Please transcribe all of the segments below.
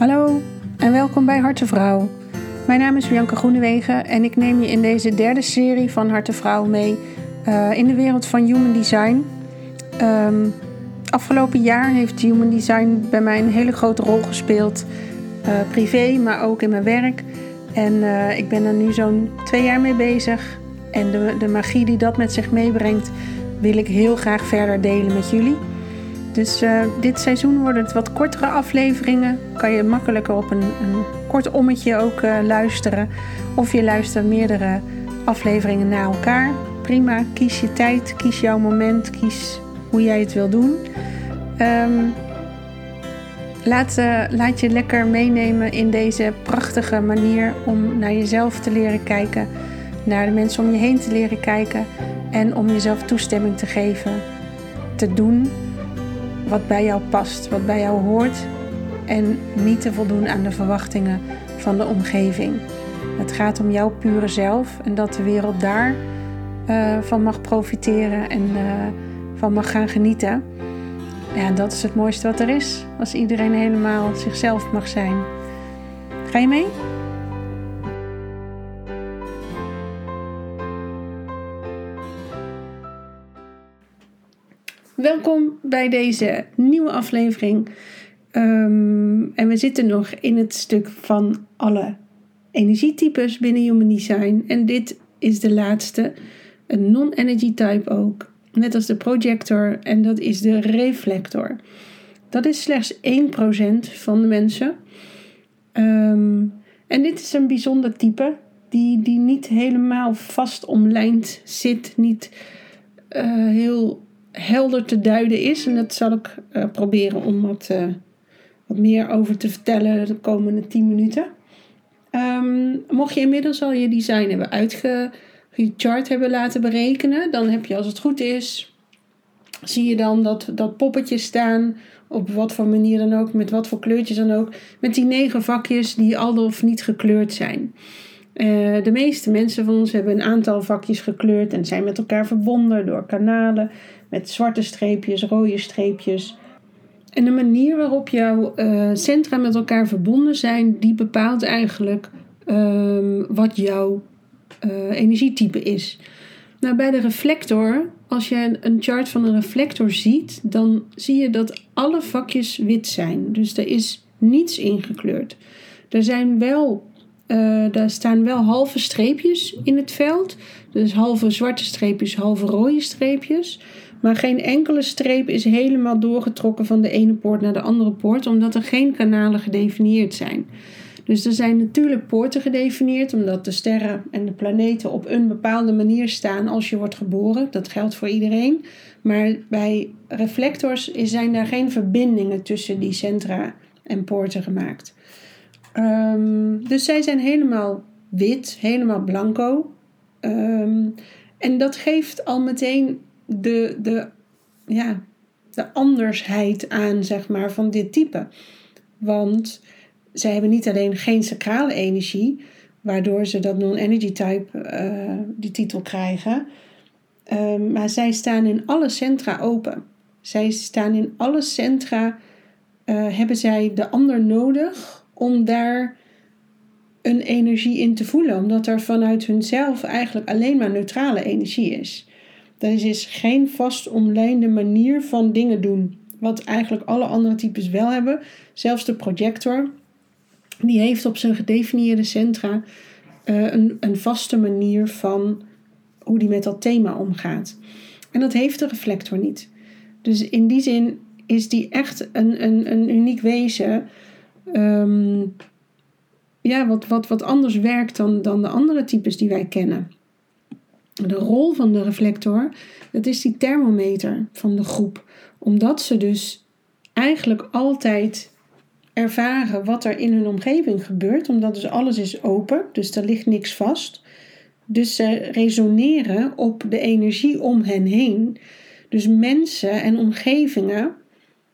Hallo en welkom bij Harte Vrouw. Mijn naam is Bianca Groenewegen en ik neem je in deze derde serie van Harte Vrouw mee uh, in de wereld van human design. Um, afgelopen jaar heeft human design bij mij een hele grote rol gespeeld, uh, privé, maar ook in mijn werk. En uh, ik ben er nu zo'n twee jaar mee bezig. En de, de magie die dat met zich meebrengt, wil ik heel graag verder delen met jullie. Dus uh, dit seizoen worden het wat kortere afleveringen. Kan je makkelijker op een, een kort ommetje ook uh, luisteren. Of je luistert meerdere afleveringen na elkaar. Prima, kies je tijd, kies jouw moment, kies hoe jij het wil doen. Um, laat, uh, laat je lekker meenemen in deze prachtige manier om naar jezelf te leren kijken. Naar de mensen om je heen te leren kijken. En om jezelf toestemming te geven. Te doen wat bij jou past, wat bij jou hoort en niet te voldoen aan de verwachtingen van de omgeving. Het gaat om jouw pure zelf en dat de wereld daar uh, van mag profiteren en uh, van mag gaan genieten. Ja, dat is het mooiste wat er is, als iedereen helemaal zichzelf mag zijn. Ga je mee? Welkom bij deze nieuwe aflevering. Um, en we zitten nog in het stuk van alle energietypes binnen Human Design. En dit is de laatste, een non-energy type ook. Net als de projector en dat is de reflector. Dat is slechts 1% van de mensen. Um, en dit is een bijzonder type die, die niet helemaal vast omlijnd zit, niet uh, heel helder te duiden is. En dat zal ik uh, proberen om wat, uh, wat meer over te vertellen de komende 10 minuten. Um, mocht je inmiddels al je design hebben uitgechart hebben laten berekenen, dan heb je als het goed is, zie je dan dat, dat poppetjes staan, op wat voor manier dan ook, met wat voor kleurtjes dan ook, met die negen vakjes die al of niet gekleurd zijn. Uh, de meeste mensen van ons hebben een aantal vakjes gekleurd en zijn met elkaar verbonden door kanalen met zwarte streepjes, rode streepjes. En de manier waarop jouw uh, centra met elkaar verbonden zijn, die bepaalt eigenlijk uh, wat jouw uh, energietype is. Nou, bij de reflector, als je een chart van een reflector ziet, dan zie je dat alle vakjes wit zijn. Dus er is niets ingekleurd. Er zijn wel uh, daar staan wel halve streepjes in het veld. Dus halve zwarte streepjes, halve rode streepjes. Maar geen enkele streep is helemaal doorgetrokken van de ene poort naar de andere poort, omdat er geen kanalen gedefinieerd zijn. Dus er zijn natuurlijk poorten gedefinieerd, omdat de sterren en de planeten op een bepaalde manier staan als je wordt geboren. Dat geldt voor iedereen. Maar bij reflectors zijn daar geen verbindingen tussen die centra en poorten gemaakt. Um, dus zij zijn helemaal wit, helemaal blanco. Um, en dat geeft al meteen de, de, ja, de andersheid aan, zeg maar, van dit type. Want zij hebben niet alleen geen sacrale energie, waardoor ze dat non-energy type uh, die titel krijgen, uh, maar zij staan in alle centra open. Zij staan in alle centra, uh, hebben zij de ander nodig om daar een energie in te voelen, omdat er vanuit hunzelf eigenlijk alleen maar neutrale energie is. Dat is geen vast omlijnde manier van dingen doen. Wat eigenlijk alle andere types wel hebben. Zelfs de projector, die heeft op zijn gedefinieerde centra uh, een, een vaste manier van hoe die met dat thema omgaat. En dat heeft de reflector niet. Dus in die zin is die echt een, een, een uniek wezen. Um, ja, wat, wat, wat anders werkt dan, dan de andere types die wij kennen. De rol van de reflector, dat is die thermometer van de groep. Omdat ze dus eigenlijk altijd ervaren wat er in hun omgeving gebeurt. Omdat dus alles is open, dus er ligt niks vast. Dus ze resoneren op de energie om hen heen. Dus mensen en omgevingen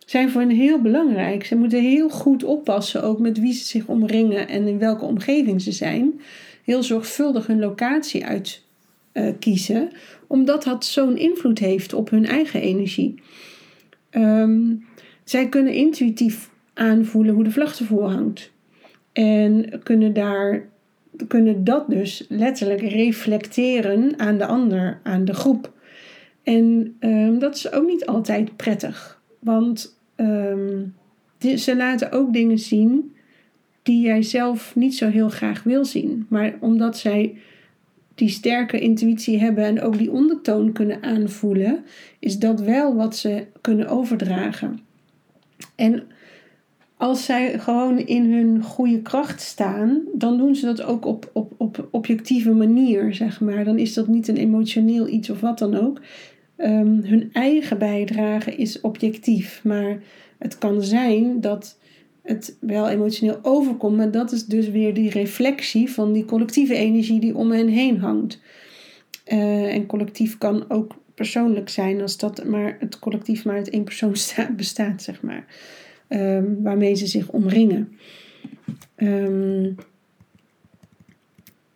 zijn voor hen heel belangrijk. Ze moeten heel goed oppassen ook met wie ze zich omringen en in welke omgeving ze zijn. Heel zorgvuldig hun locatie uitkiezen, uh, omdat dat zo'n invloed heeft op hun eigen energie. Um, zij kunnen intuïtief aanvoelen hoe de vlag ervoor hangt. En kunnen, daar, kunnen dat dus letterlijk reflecteren aan de ander, aan de groep. En ehm, dat is ook niet altijd prettig. Want ehm, ze laten ook dingen zien die jij zelf niet zo heel graag wil zien. Maar omdat zij die sterke intuïtie hebben en ook die ondertoon kunnen aanvoelen, is dat wel wat ze kunnen overdragen. En als zij gewoon in hun goede kracht staan, dan doen ze dat ook op, op, op objectieve manier, zeg maar. Dan is dat niet een emotioneel iets of wat dan ook. Um, hun eigen bijdrage is objectief, maar het kan zijn dat het wel emotioneel overkomt, maar dat is dus weer die reflectie van die collectieve energie die om hen heen hangt. Uh, en collectief kan ook persoonlijk zijn als dat maar het collectief maar uit één persoon bestaat, zeg maar. Um, waarmee ze zich omringen. Um,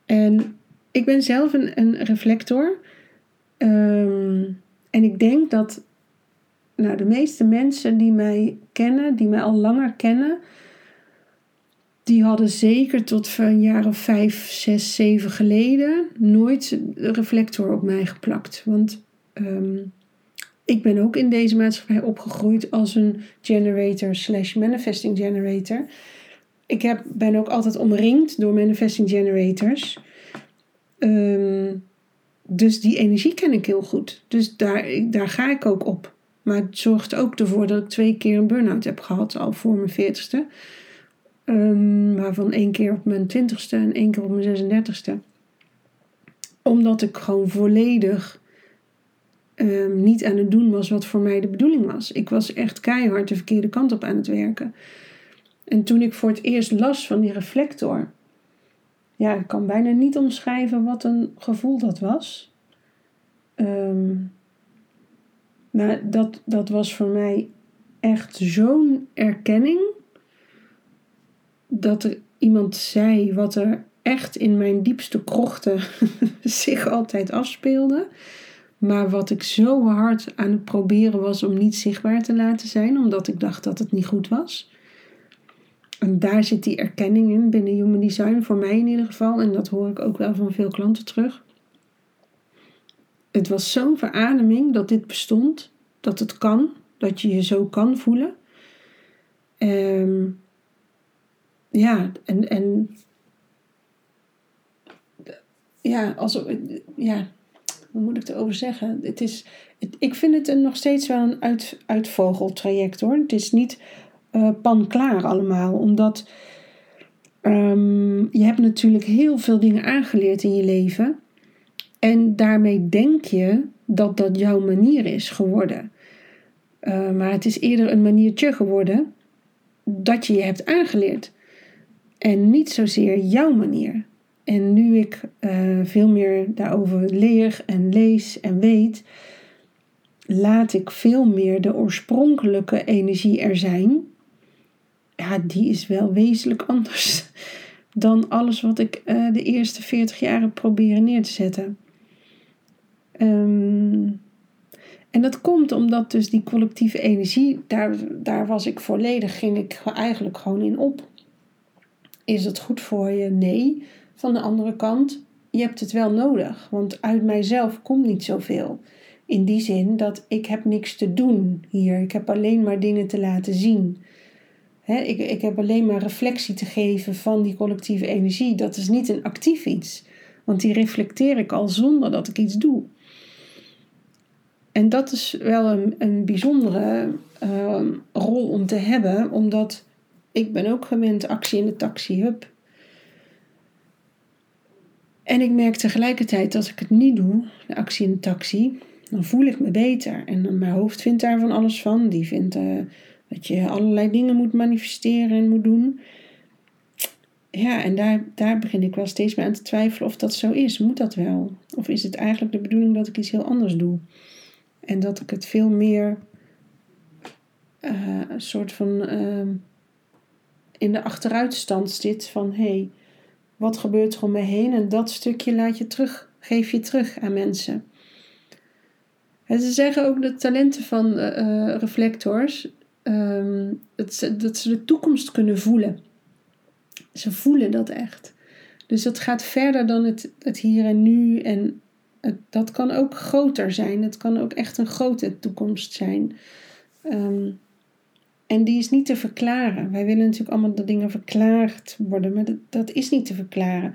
en ik ben zelf een, een reflector. Um, en ik denk dat nou, de meeste mensen die mij kennen, die mij al langer kennen, die hadden zeker tot een jaar of vijf, zes, zeven geleden nooit de reflector op mij geplakt. Want um, ik ben ook in deze maatschappij opgegroeid als een generator slash manifesting generator. Ik heb, ben ook altijd omringd door manifesting generators. Um, dus die energie ken ik heel goed. Dus daar, daar ga ik ook op. Maar het zorgt ook ervoor dat ik twee keer een burn-out heb gehad, al voor mijn veertigste. Um, waarvan één keer op mijn twintigste en één keer op mijn 36ste. Omdat ik gewoon volledig um, niet aan het doen was wat voor mij de bedoeling was. Ik was echt keihard de verkeerde kant op aan het werken. En toen ik voor het eerst las van die reflector, ja, ik kan bijna niet omschrijven wat een gevoel dat was. Um, maar dat, dat was voor mij echt zo'n erkenning. Dat er iemand zei wat er echt in mijn diepste krochten zich altijd afspeelde. Maar wat ik zo hard aan het proberen was om niet zichtbaar te laten zijn, omdat ik dacht dat het niet goed was. En daar zit die erkenning in binnen Human Design, voor mij in ieder geval. En dat hoor ik ook wel van veel klanten terug. Het was zo'n verademing dat dit bestond, dat het kan, dat je je zo kan voelen. Um, ja, en, en ja, als, ja, hoe moet ik erover zeggen? Het is, ik vind het een, nog steeds wel een uit, uitvogeltraject hoor. Het is niet uh, pan-klaar allemaal, omdat um, je hebt natuurlijk heel veel dingen aangeleerd in je leven. En daarmee denk je dat dat jouw manier is geworden. Uh, maar het is eerder een maniertje geworden dat je je hebt aangeleerd. En niet zozeer jouw manier. En nu ik uh, veel meer daarover leer en lees en weet, laat ik veel meer de oorspronkelijke energie er zijn. Ja, die is wel wezenlijk anders dan alles wat ik uh, de eerste 40 jaar heb proberen neer te zetten. Um, en dat komt omdat dus die collectieve energie, daar, daar was ik volledig, ging ik eigenlijk gewoon in op. Is het goed voor je? Nee. Van de andere kant, je hebt het wel nodig, want uit mijzelf komt niet zoveel. In die zin dat ik heb niks te doen hier. Ik heb alleen maar dingen te laten zien. ik, ik heb alleen maar reflectie te geven van die collectieve energie. Dat is niet een actief iets. Want die reflecteer ik al zonder dat ik iets doe. En dat is wel een, een bijzondere ehm, rol om te hebben, omdat ik ben ook gewend actie in de taxi, hup. En ik merk tegelijkertijd als ik het niet doe, de actie in de taxi, dan voel ik me beter. En mijn hoofd vindt daar van alles van. Die vindt uh, dat je allerlei dingen moet manifesteren en moet doen. Ja, en daar, daar begin ik wel steeds meer aan te twijfelen of dat zo is. Moet dat wel? Of is het eigenlijk de bedoeling dat ik iets heel anders doe? En dat ik het veel meer uh, een soort van uh, in de achteruitstand zit van hé, hey, wat gebeurt er om me heen? En dat stukje laat je terug, geef je terug aan mensen. En ze zeggen ook de talenten van uh, reflectors ehm, dat, ze, dat ze de toekomst kunnen voelen. Ze voelen dat echt. Dus dat gaat verder dan het, het hier en nu. En dat kan ook groter zijn. Het kan ook echt een grote toekomst zijn. Um, en die is niet te verklaren. Wij willen natuurlijk allemaal dat dingen verklaard worden, maar dat, dat is niet te verklaren.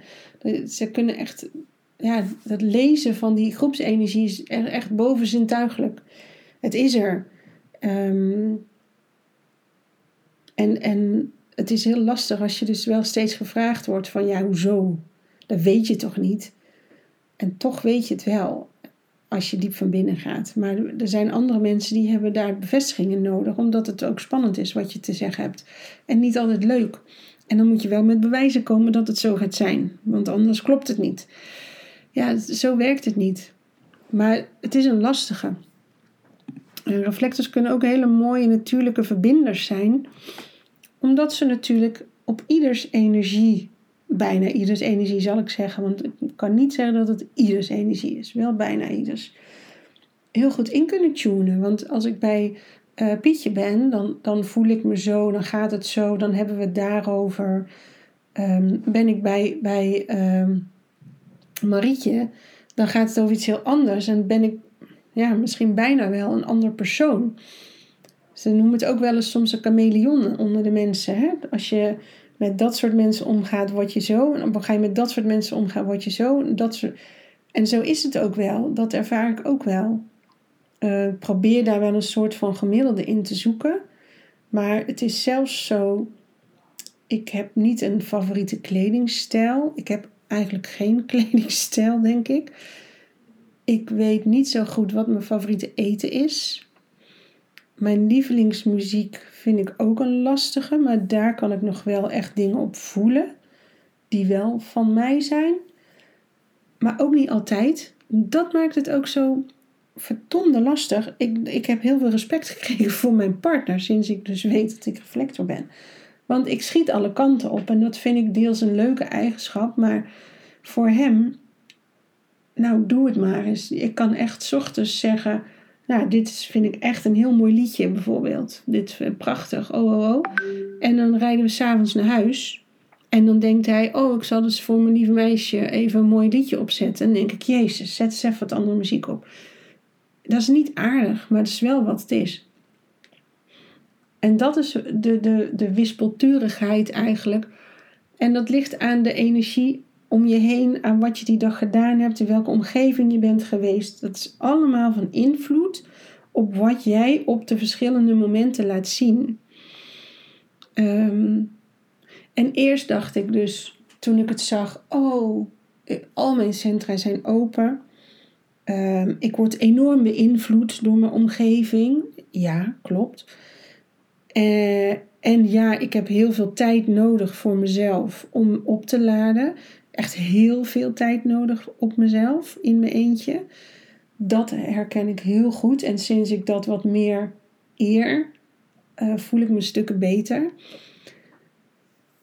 Ze kunnen echt, ja, dat lezen van die groepsenergie is echt bovenzintuigelijk. Het is er. Ehm, en, en het is heel lastig als je dus wel steeds gevraagd wordt van ja, hoezo? Dat weet je toch niet? En toch weet je het wel als je diep van binnen gaat. Maar er zijn andere mensen die hebben daar bevestigingen nodig, omdat het ook spannend is wat je te zeggen hebt. En niet altijd leuk. En dan moet je wel met bewijzen komen dat het zo gaat zijn, want anders klopt het niet. Ja, zo werkt het niet. Maar het is een lastige. En reflectors kunnen ook hele mooie natuurlijke verbinders zijn, omdat ze natuurlijk op ieders energie bijna ieders energie, zal ik zeggen. Want ik kan niet zeggen dat het ieders energie is. Wel bijna ieders. Heel goed in kunnen tunen. Want als ik bij uh, Pietje ben, dan, dan voel ik me zo, dan gaat het zo, dan hebben we het daarover. Um, ben ik bij, bij um, Marietje, dan gaat het over iets heel anders. En ben ik ja, misschien bijna wel een ander persoon. Ze noemen het ook wel eens soms een chameleon onder de mensen. Hè? Als je met dat soort mensen omgaat, word je zo. En dan ga je met dat soort mensen omgaan, word je zo. Dat soort... En zo is het ook wel. Dat ervaar ik ook wel. Uh, probeer daar wel een soort van gemiddelde in te zoeken. Maar het is zelfs zo. Ik heb niet een favoriete kledingstijl. Ik heb eigenlijk geen kledingstijl, denk ik. Ik weet niet zo goed wat mijn favoriete eten is. Mijn lievelingsmuziek vind ik ook een lastige, maar daar kan ik nog wel echt dingen op voelen die wel van mij zijn, maar ook niet altijd. Dat maakt het ook zo verdomde lastig. Ik, ik heb heel veel respect gekregen voor mijn partner sinds ik dus weet dat ik reflector ben. Want ik schiet alle kanten op en dat vind ik deels een leuke eigenschap, maar voor hem, nou doe het maar eens. Ik kan echt ochtends zeggen nou, dit vind ik echt een heel mooi liedje bijvoorbeeld. Dit is prachtig, oh, oh, oh. En dan rijden we s'avonds naar huis. En dan denkt hij, oh, ik zal dus voor mijn lieve meisje even een mooi liedje opzetten. En dan denk ik, jezus, zet eens even wat andere muziek op. Dat is niet aardig, maar dat is wel wat het is. En dat is de, de, de wispelturigheid eigenlijk. En dat ligt aan de energie om je heen, aan wat je die dag gedaan hebt, in welke omgeving je bent geweest. Dat is allemaal van invloed op wat jij op de verschillende momenten laat zien. Ehm, en eerst dacht ik dus, toen ik het zag, oh, al mijn centra zijn open. Um, ik word enorm beïnvloed door mijn omgeving. Ja, klopt. Uh, en ja, ik heb heel veel tijd nodig voor mezelf om op te laden echt heel veel tijd nodig op mezelf in mijn eentje. Dat herken ik heel goed. En sinds ik dat wat meer eer, uh, voel ik me stukken beter.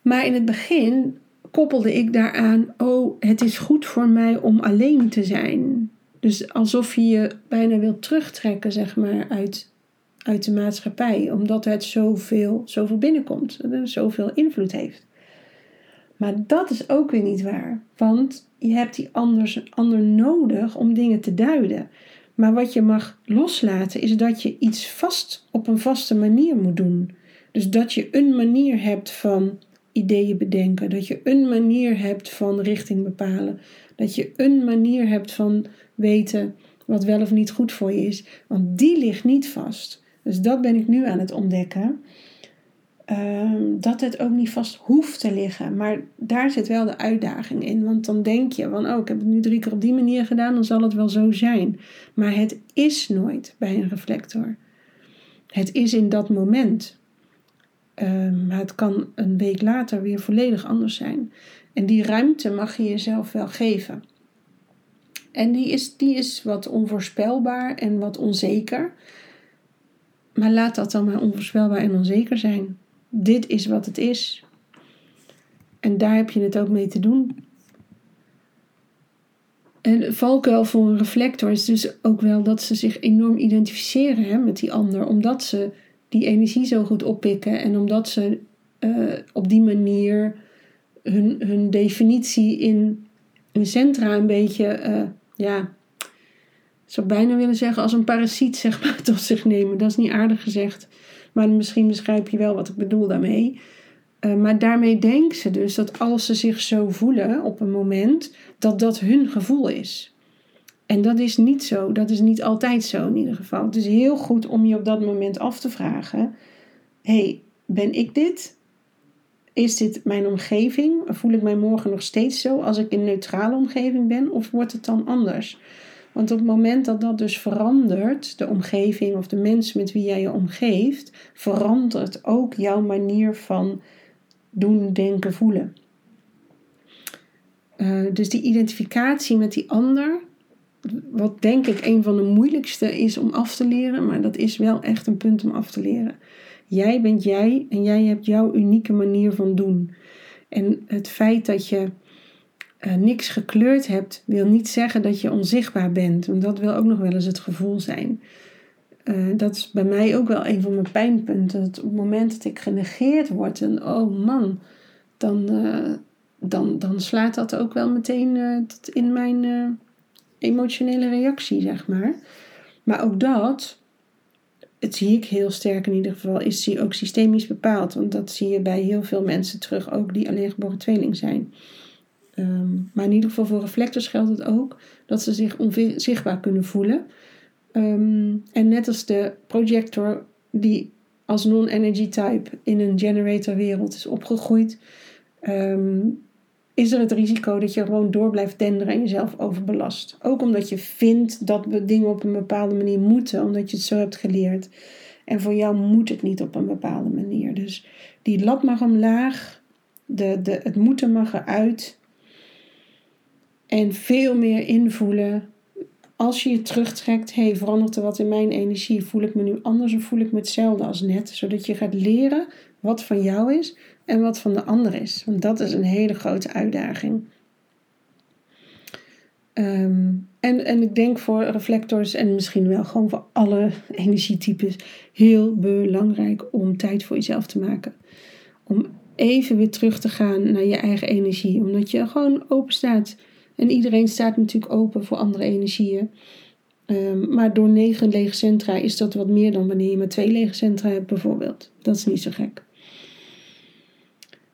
Maar in het begin koppelde ik daaraan: oh, het is goed voor mij om alleen te zijn. Dus alsof je je bijna wilt terugtrekken, zeg maar, uit, uit de maatschappij, omdat het zoveel, zoveel binnenkomt, zoveel invloed heeft. Maar dat is ook weer niet waar, want je hebt die anders, ander nodig om dingen te duiden. Maar wat je mag loslaten is dat je iets vast op een vaste manier moet doen. Dus dat je een manier hebt van ideeën bedenken, dat je een manier hebt van richting bepalen, dat je een manier hebt van weten wat wel of niet goed voor je is, want die ligt niet vast. Dus dat ben ik nu aan het ontdekken. Ehm, dat het ook niet vast hoeft te liggen. Maar daar zit wel de uitdaging in. Want dan denk je van, oh, ik heb het nu drie keer op die manier gedaan, dan zal het wel zo zijn. Maar het is nooit bij een reflector. Het is in dat moment. Um, maar het kan een week later weer volledig anders zijn. En die ruimte mag je jezelf wel geven. En die is, die is wat onvoorspelbaar en wat onzeker. Maar laat dat dan maar onvoorspelbaar en onzeker zijn dit is wat het is. En daar heb je het ook mee te doen. En valkuil voor een reflector is dus ook wel dat ze zich enorm identificeren hè, met die ander, omdat ze die energie zo goed oppikken en omdat ze eh, op die manier hun, hun definitie in een centra een beetje, uh, ja, zou bijna willen zeggen als een parasiet zeg maar tot zich nemen. Dat is niet aardig gezegd, maar misschien begrijp je wel wat ik bedoel daarmee. Uh, maar daarmee denken ze dus dat als ze zich zo voelen op een moment, dat dat hun gevoel is. En dat is niet zo. Dat is niet altijd zo in ieder geval. Het is heel goed om je op dat moment af te vragen: hey, ben ik dit? Is dit mijn omgeving? Voel ik mij morgen nog steeds zo als ik in een neutrale omgeving ben? Of wordt het dan anders? Want op het moment dat dat dus verandert, de omgeving of de mensen met wie jij je omgeeft, verandert ook jouw manier van doen, denken, voelen. Uh, dus die identificatie met die ander, wat denk ik een van de moeilijkste is om af te leren, maar dat is wel echt een punt om af te leren. Jij bent jij en jij hebt jouw unieke manier van doen. En het feit dat je uh, niks gekleurd hebt, wil niet zeggen dat je onzichtbaar bent. Want dat wil ook nog wel eens het gevoel zijn. Uh, dat is bij mij ook wel een van mijn pijnpunten. Op het moment dat ik genegeerd word, en oh man, dan, uh, dan, dan slaat dat ook wel meteen in mijn emotionele reactie, zeg maar. Maar ook dat, het zie ik heel sterk in ieder geval, is ook systemisch bepaald. Want dat zie je bij heel veel mensen terug, ook die alleen geboren tweeling zijn. Um, maar in ieder geval voor reflectors geldt het ook dat ze zich onzichtbaar kunnen voelen. Um, en net als de projector die als non-energy type in een generator wereld is opgegroeid, um, is er het risico dat je gewoon door blijft denderen en jezelf overbelast. Ook omdat je vindt dat we dingen op een bepaalde manier moeten, omdat je het zo hebt geleerd. En voor jou moet het niet op een bepaalde manier. Dus die lat mag omlaag, de, de, het moeten mag eruit. En veel meer invoelen. Als je je terugtrekt, hey, verandert er wat in mijn energie? Voel ik me nu anders of voel ik me hetzelfde als net? Zodat je gaat leren wat van jou is en wat van de ander is. Want dat is een hele grote uitdaging. Ehm, en, en ik denk voor reflectors en misschien wel gewoon voor alle energietypes heel belangrijk om tijd voor jezelf te maken. Om even weer terug te gaan naar je eigen energie. Omdat je gewoon open staat. En iedereen staat natuurlijk open voor andere energieën. Um, maar door negen lege centra is dat wat meer dan wanneer je maar twee lege centra hebt bijvoorbeeld. Dat is niet zo gek.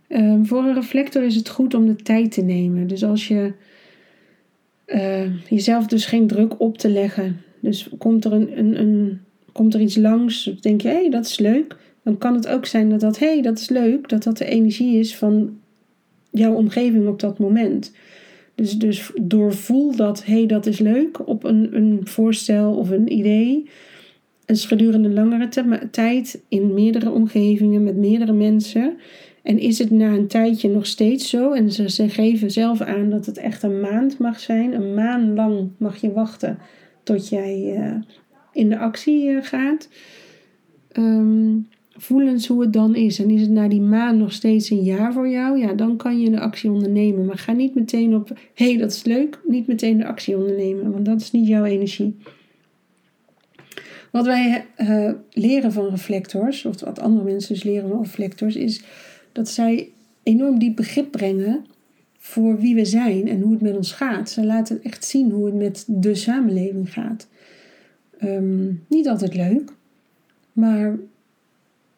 Um, voor een reflector is het goed om de tijd te nemen. Dus als je uh, jezelf dus geen druk op te leggen. Dus komt er, een, een, een komt er iets langs, denk je, hé, hey, dat is leuk. Dan kan het ook zijn dat dat, hé, hey, dat is leuk, dat dat de energie is van jouw omgeving op dat moment. Dus, dus doorvoel dat, hé, hey, dat is leuk op een, een voorstel of een idee. En gedurende langere tijd in meerdere omgevingen met meerdere mensen. En is het na een tijdje nog steeds zo? En ze, ze geven zelf aan dat het echt een maand mag zijn. Een maand lang mag je wachten tot jij uh, in de actie uh, gaat. Um, voel eens hoe het dan is. En is het na die maand nog steeds een jaar voor jou? Ja, dan kan je de actie ondernemen. Maar ga niet meteen op, hé, hey, dat is leuk. Niet meteen de actie ondernemen, want dat is niet jouw energie. Wat wij uh, leren van reflectors, of wat andere mensen dus leren van reflectors, is dat zij enorm diep begrip brengen voor wie we zijn en hoe het met ons gaat. Ze laten echt zien hoe het met de samenleving gaat. Um, niet altijd leuk, maar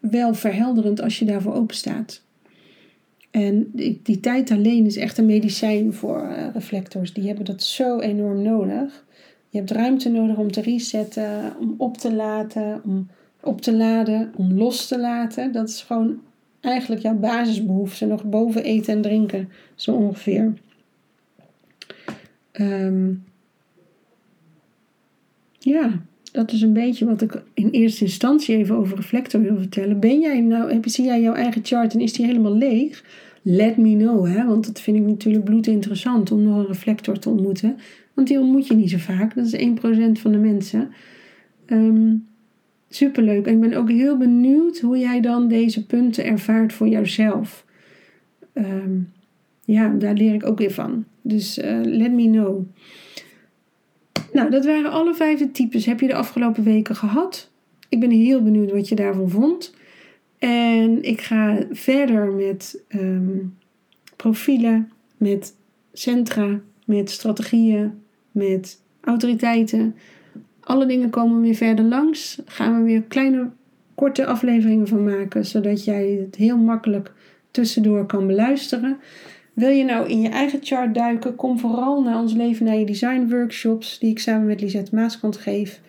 wel verhelderend als je daarvoor open staat. En die, tijd alleen is echt een medicijn voor uh, reflectors. Die hebben dat zo enorm nodig. Je hebt ruimte nodig om te resetten, om op te laten, om op te laden, om los te laten. Dat is gewoon eigenlijk jouw basisbehoeften nog boven eten en drinken, zo ongeveer. Um, ja, dat is een beetje wat ik in eerste instantie even over reflector wil vertellen. Ben jij nou, heb, zie jij jouw eigen chart en is die helemaal leeg? Let me know, hè? want dat vind ik natuurlijk bloedinteressant om nog een reflector te ontmoeten. Want die ontmoet je niet zo vaak, dat is 1% van de mensen. Um, superleuk. En ik ben ook heel benieuwd hoe jij dan deze punten ervaart voor jouzelf. Um, ja, daar leer ik ook weer van. Dus uh, let me know. Nou, dat waren alle vijf types. Heb je de afgelopen weken gehad? Ik ben heel benieuwd wat je daarvan vond. En ik ga verder met ehm, profielen, met centra, met strategieën, met autoriteiten. Alle dingen komen weer verder langs. Gaan we weer kleine, korte afleveringen van maken, zodat jij het heel makkelijk tussendoor kan beluisteren. Wil je nou in je eigen chart duiken? Kom vooral naar ons Leven naar je Design workshops, die ik samen met Lisette Maaskant geef.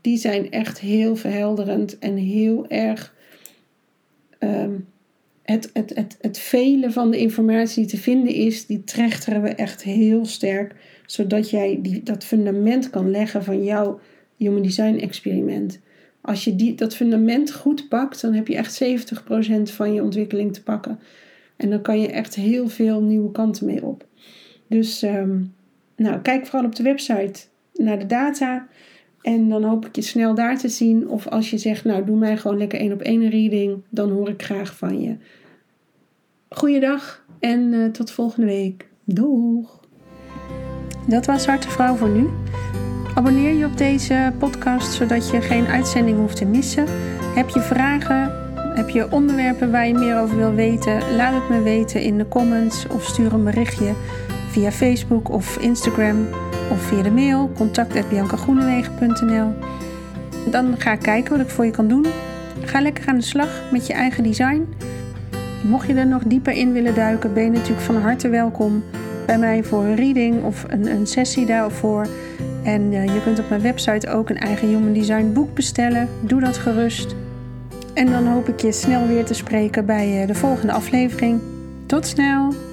Die zijn echt heel verhelderend en heel erg. Ehm, het, het, het, het vele van de informatie die te vinden is, die trechteren we echt heel sterk. Zodat jij die, dat fundament kan leggen van jouw Human Design experiment. Als je die, dat fundament goed pakt, dan heb je echt 70% van je ontwikkeling te pakken. En dan kan je echt heel veel nieuwe kanten mee op. Dus ehm, nou, kijk vooral op de website naar de data. En dan hoop ik je snel daar te zien. Of als je zegt, nou doe mij gewoon lekker één op één reading. Dan hoor ik graag van je. Goeiedag en uh, tot volgende week. Doeg! Dat was Zwarte Vrouw voor nu. Abonneer je op deze podcast zodat je geen uitzending hoeft te missen. Heb je vragen? Heb je onderwerpen waar je meer over wil weten? Laat het me weten in de comments of stuur een berichtje via Facebook of Instagram of via de mail contact@biancagroenewegen.nl. Dan ga ik kijken wat ik voor je kan doen. Ga lekker aan de slag met je eigen design. Mocht je er nog dieper in willen duiken, ben je natuurlijk van harte welkom bij mij voor een reading of een, een sessie daarvoor. En uh, je kunt op mijn website ook een eigen Human Design boek bestellen. Doe dat gerust. En dan hoop ik je snel weer te spreken bij uh, de volgende aflevering. Tot snel!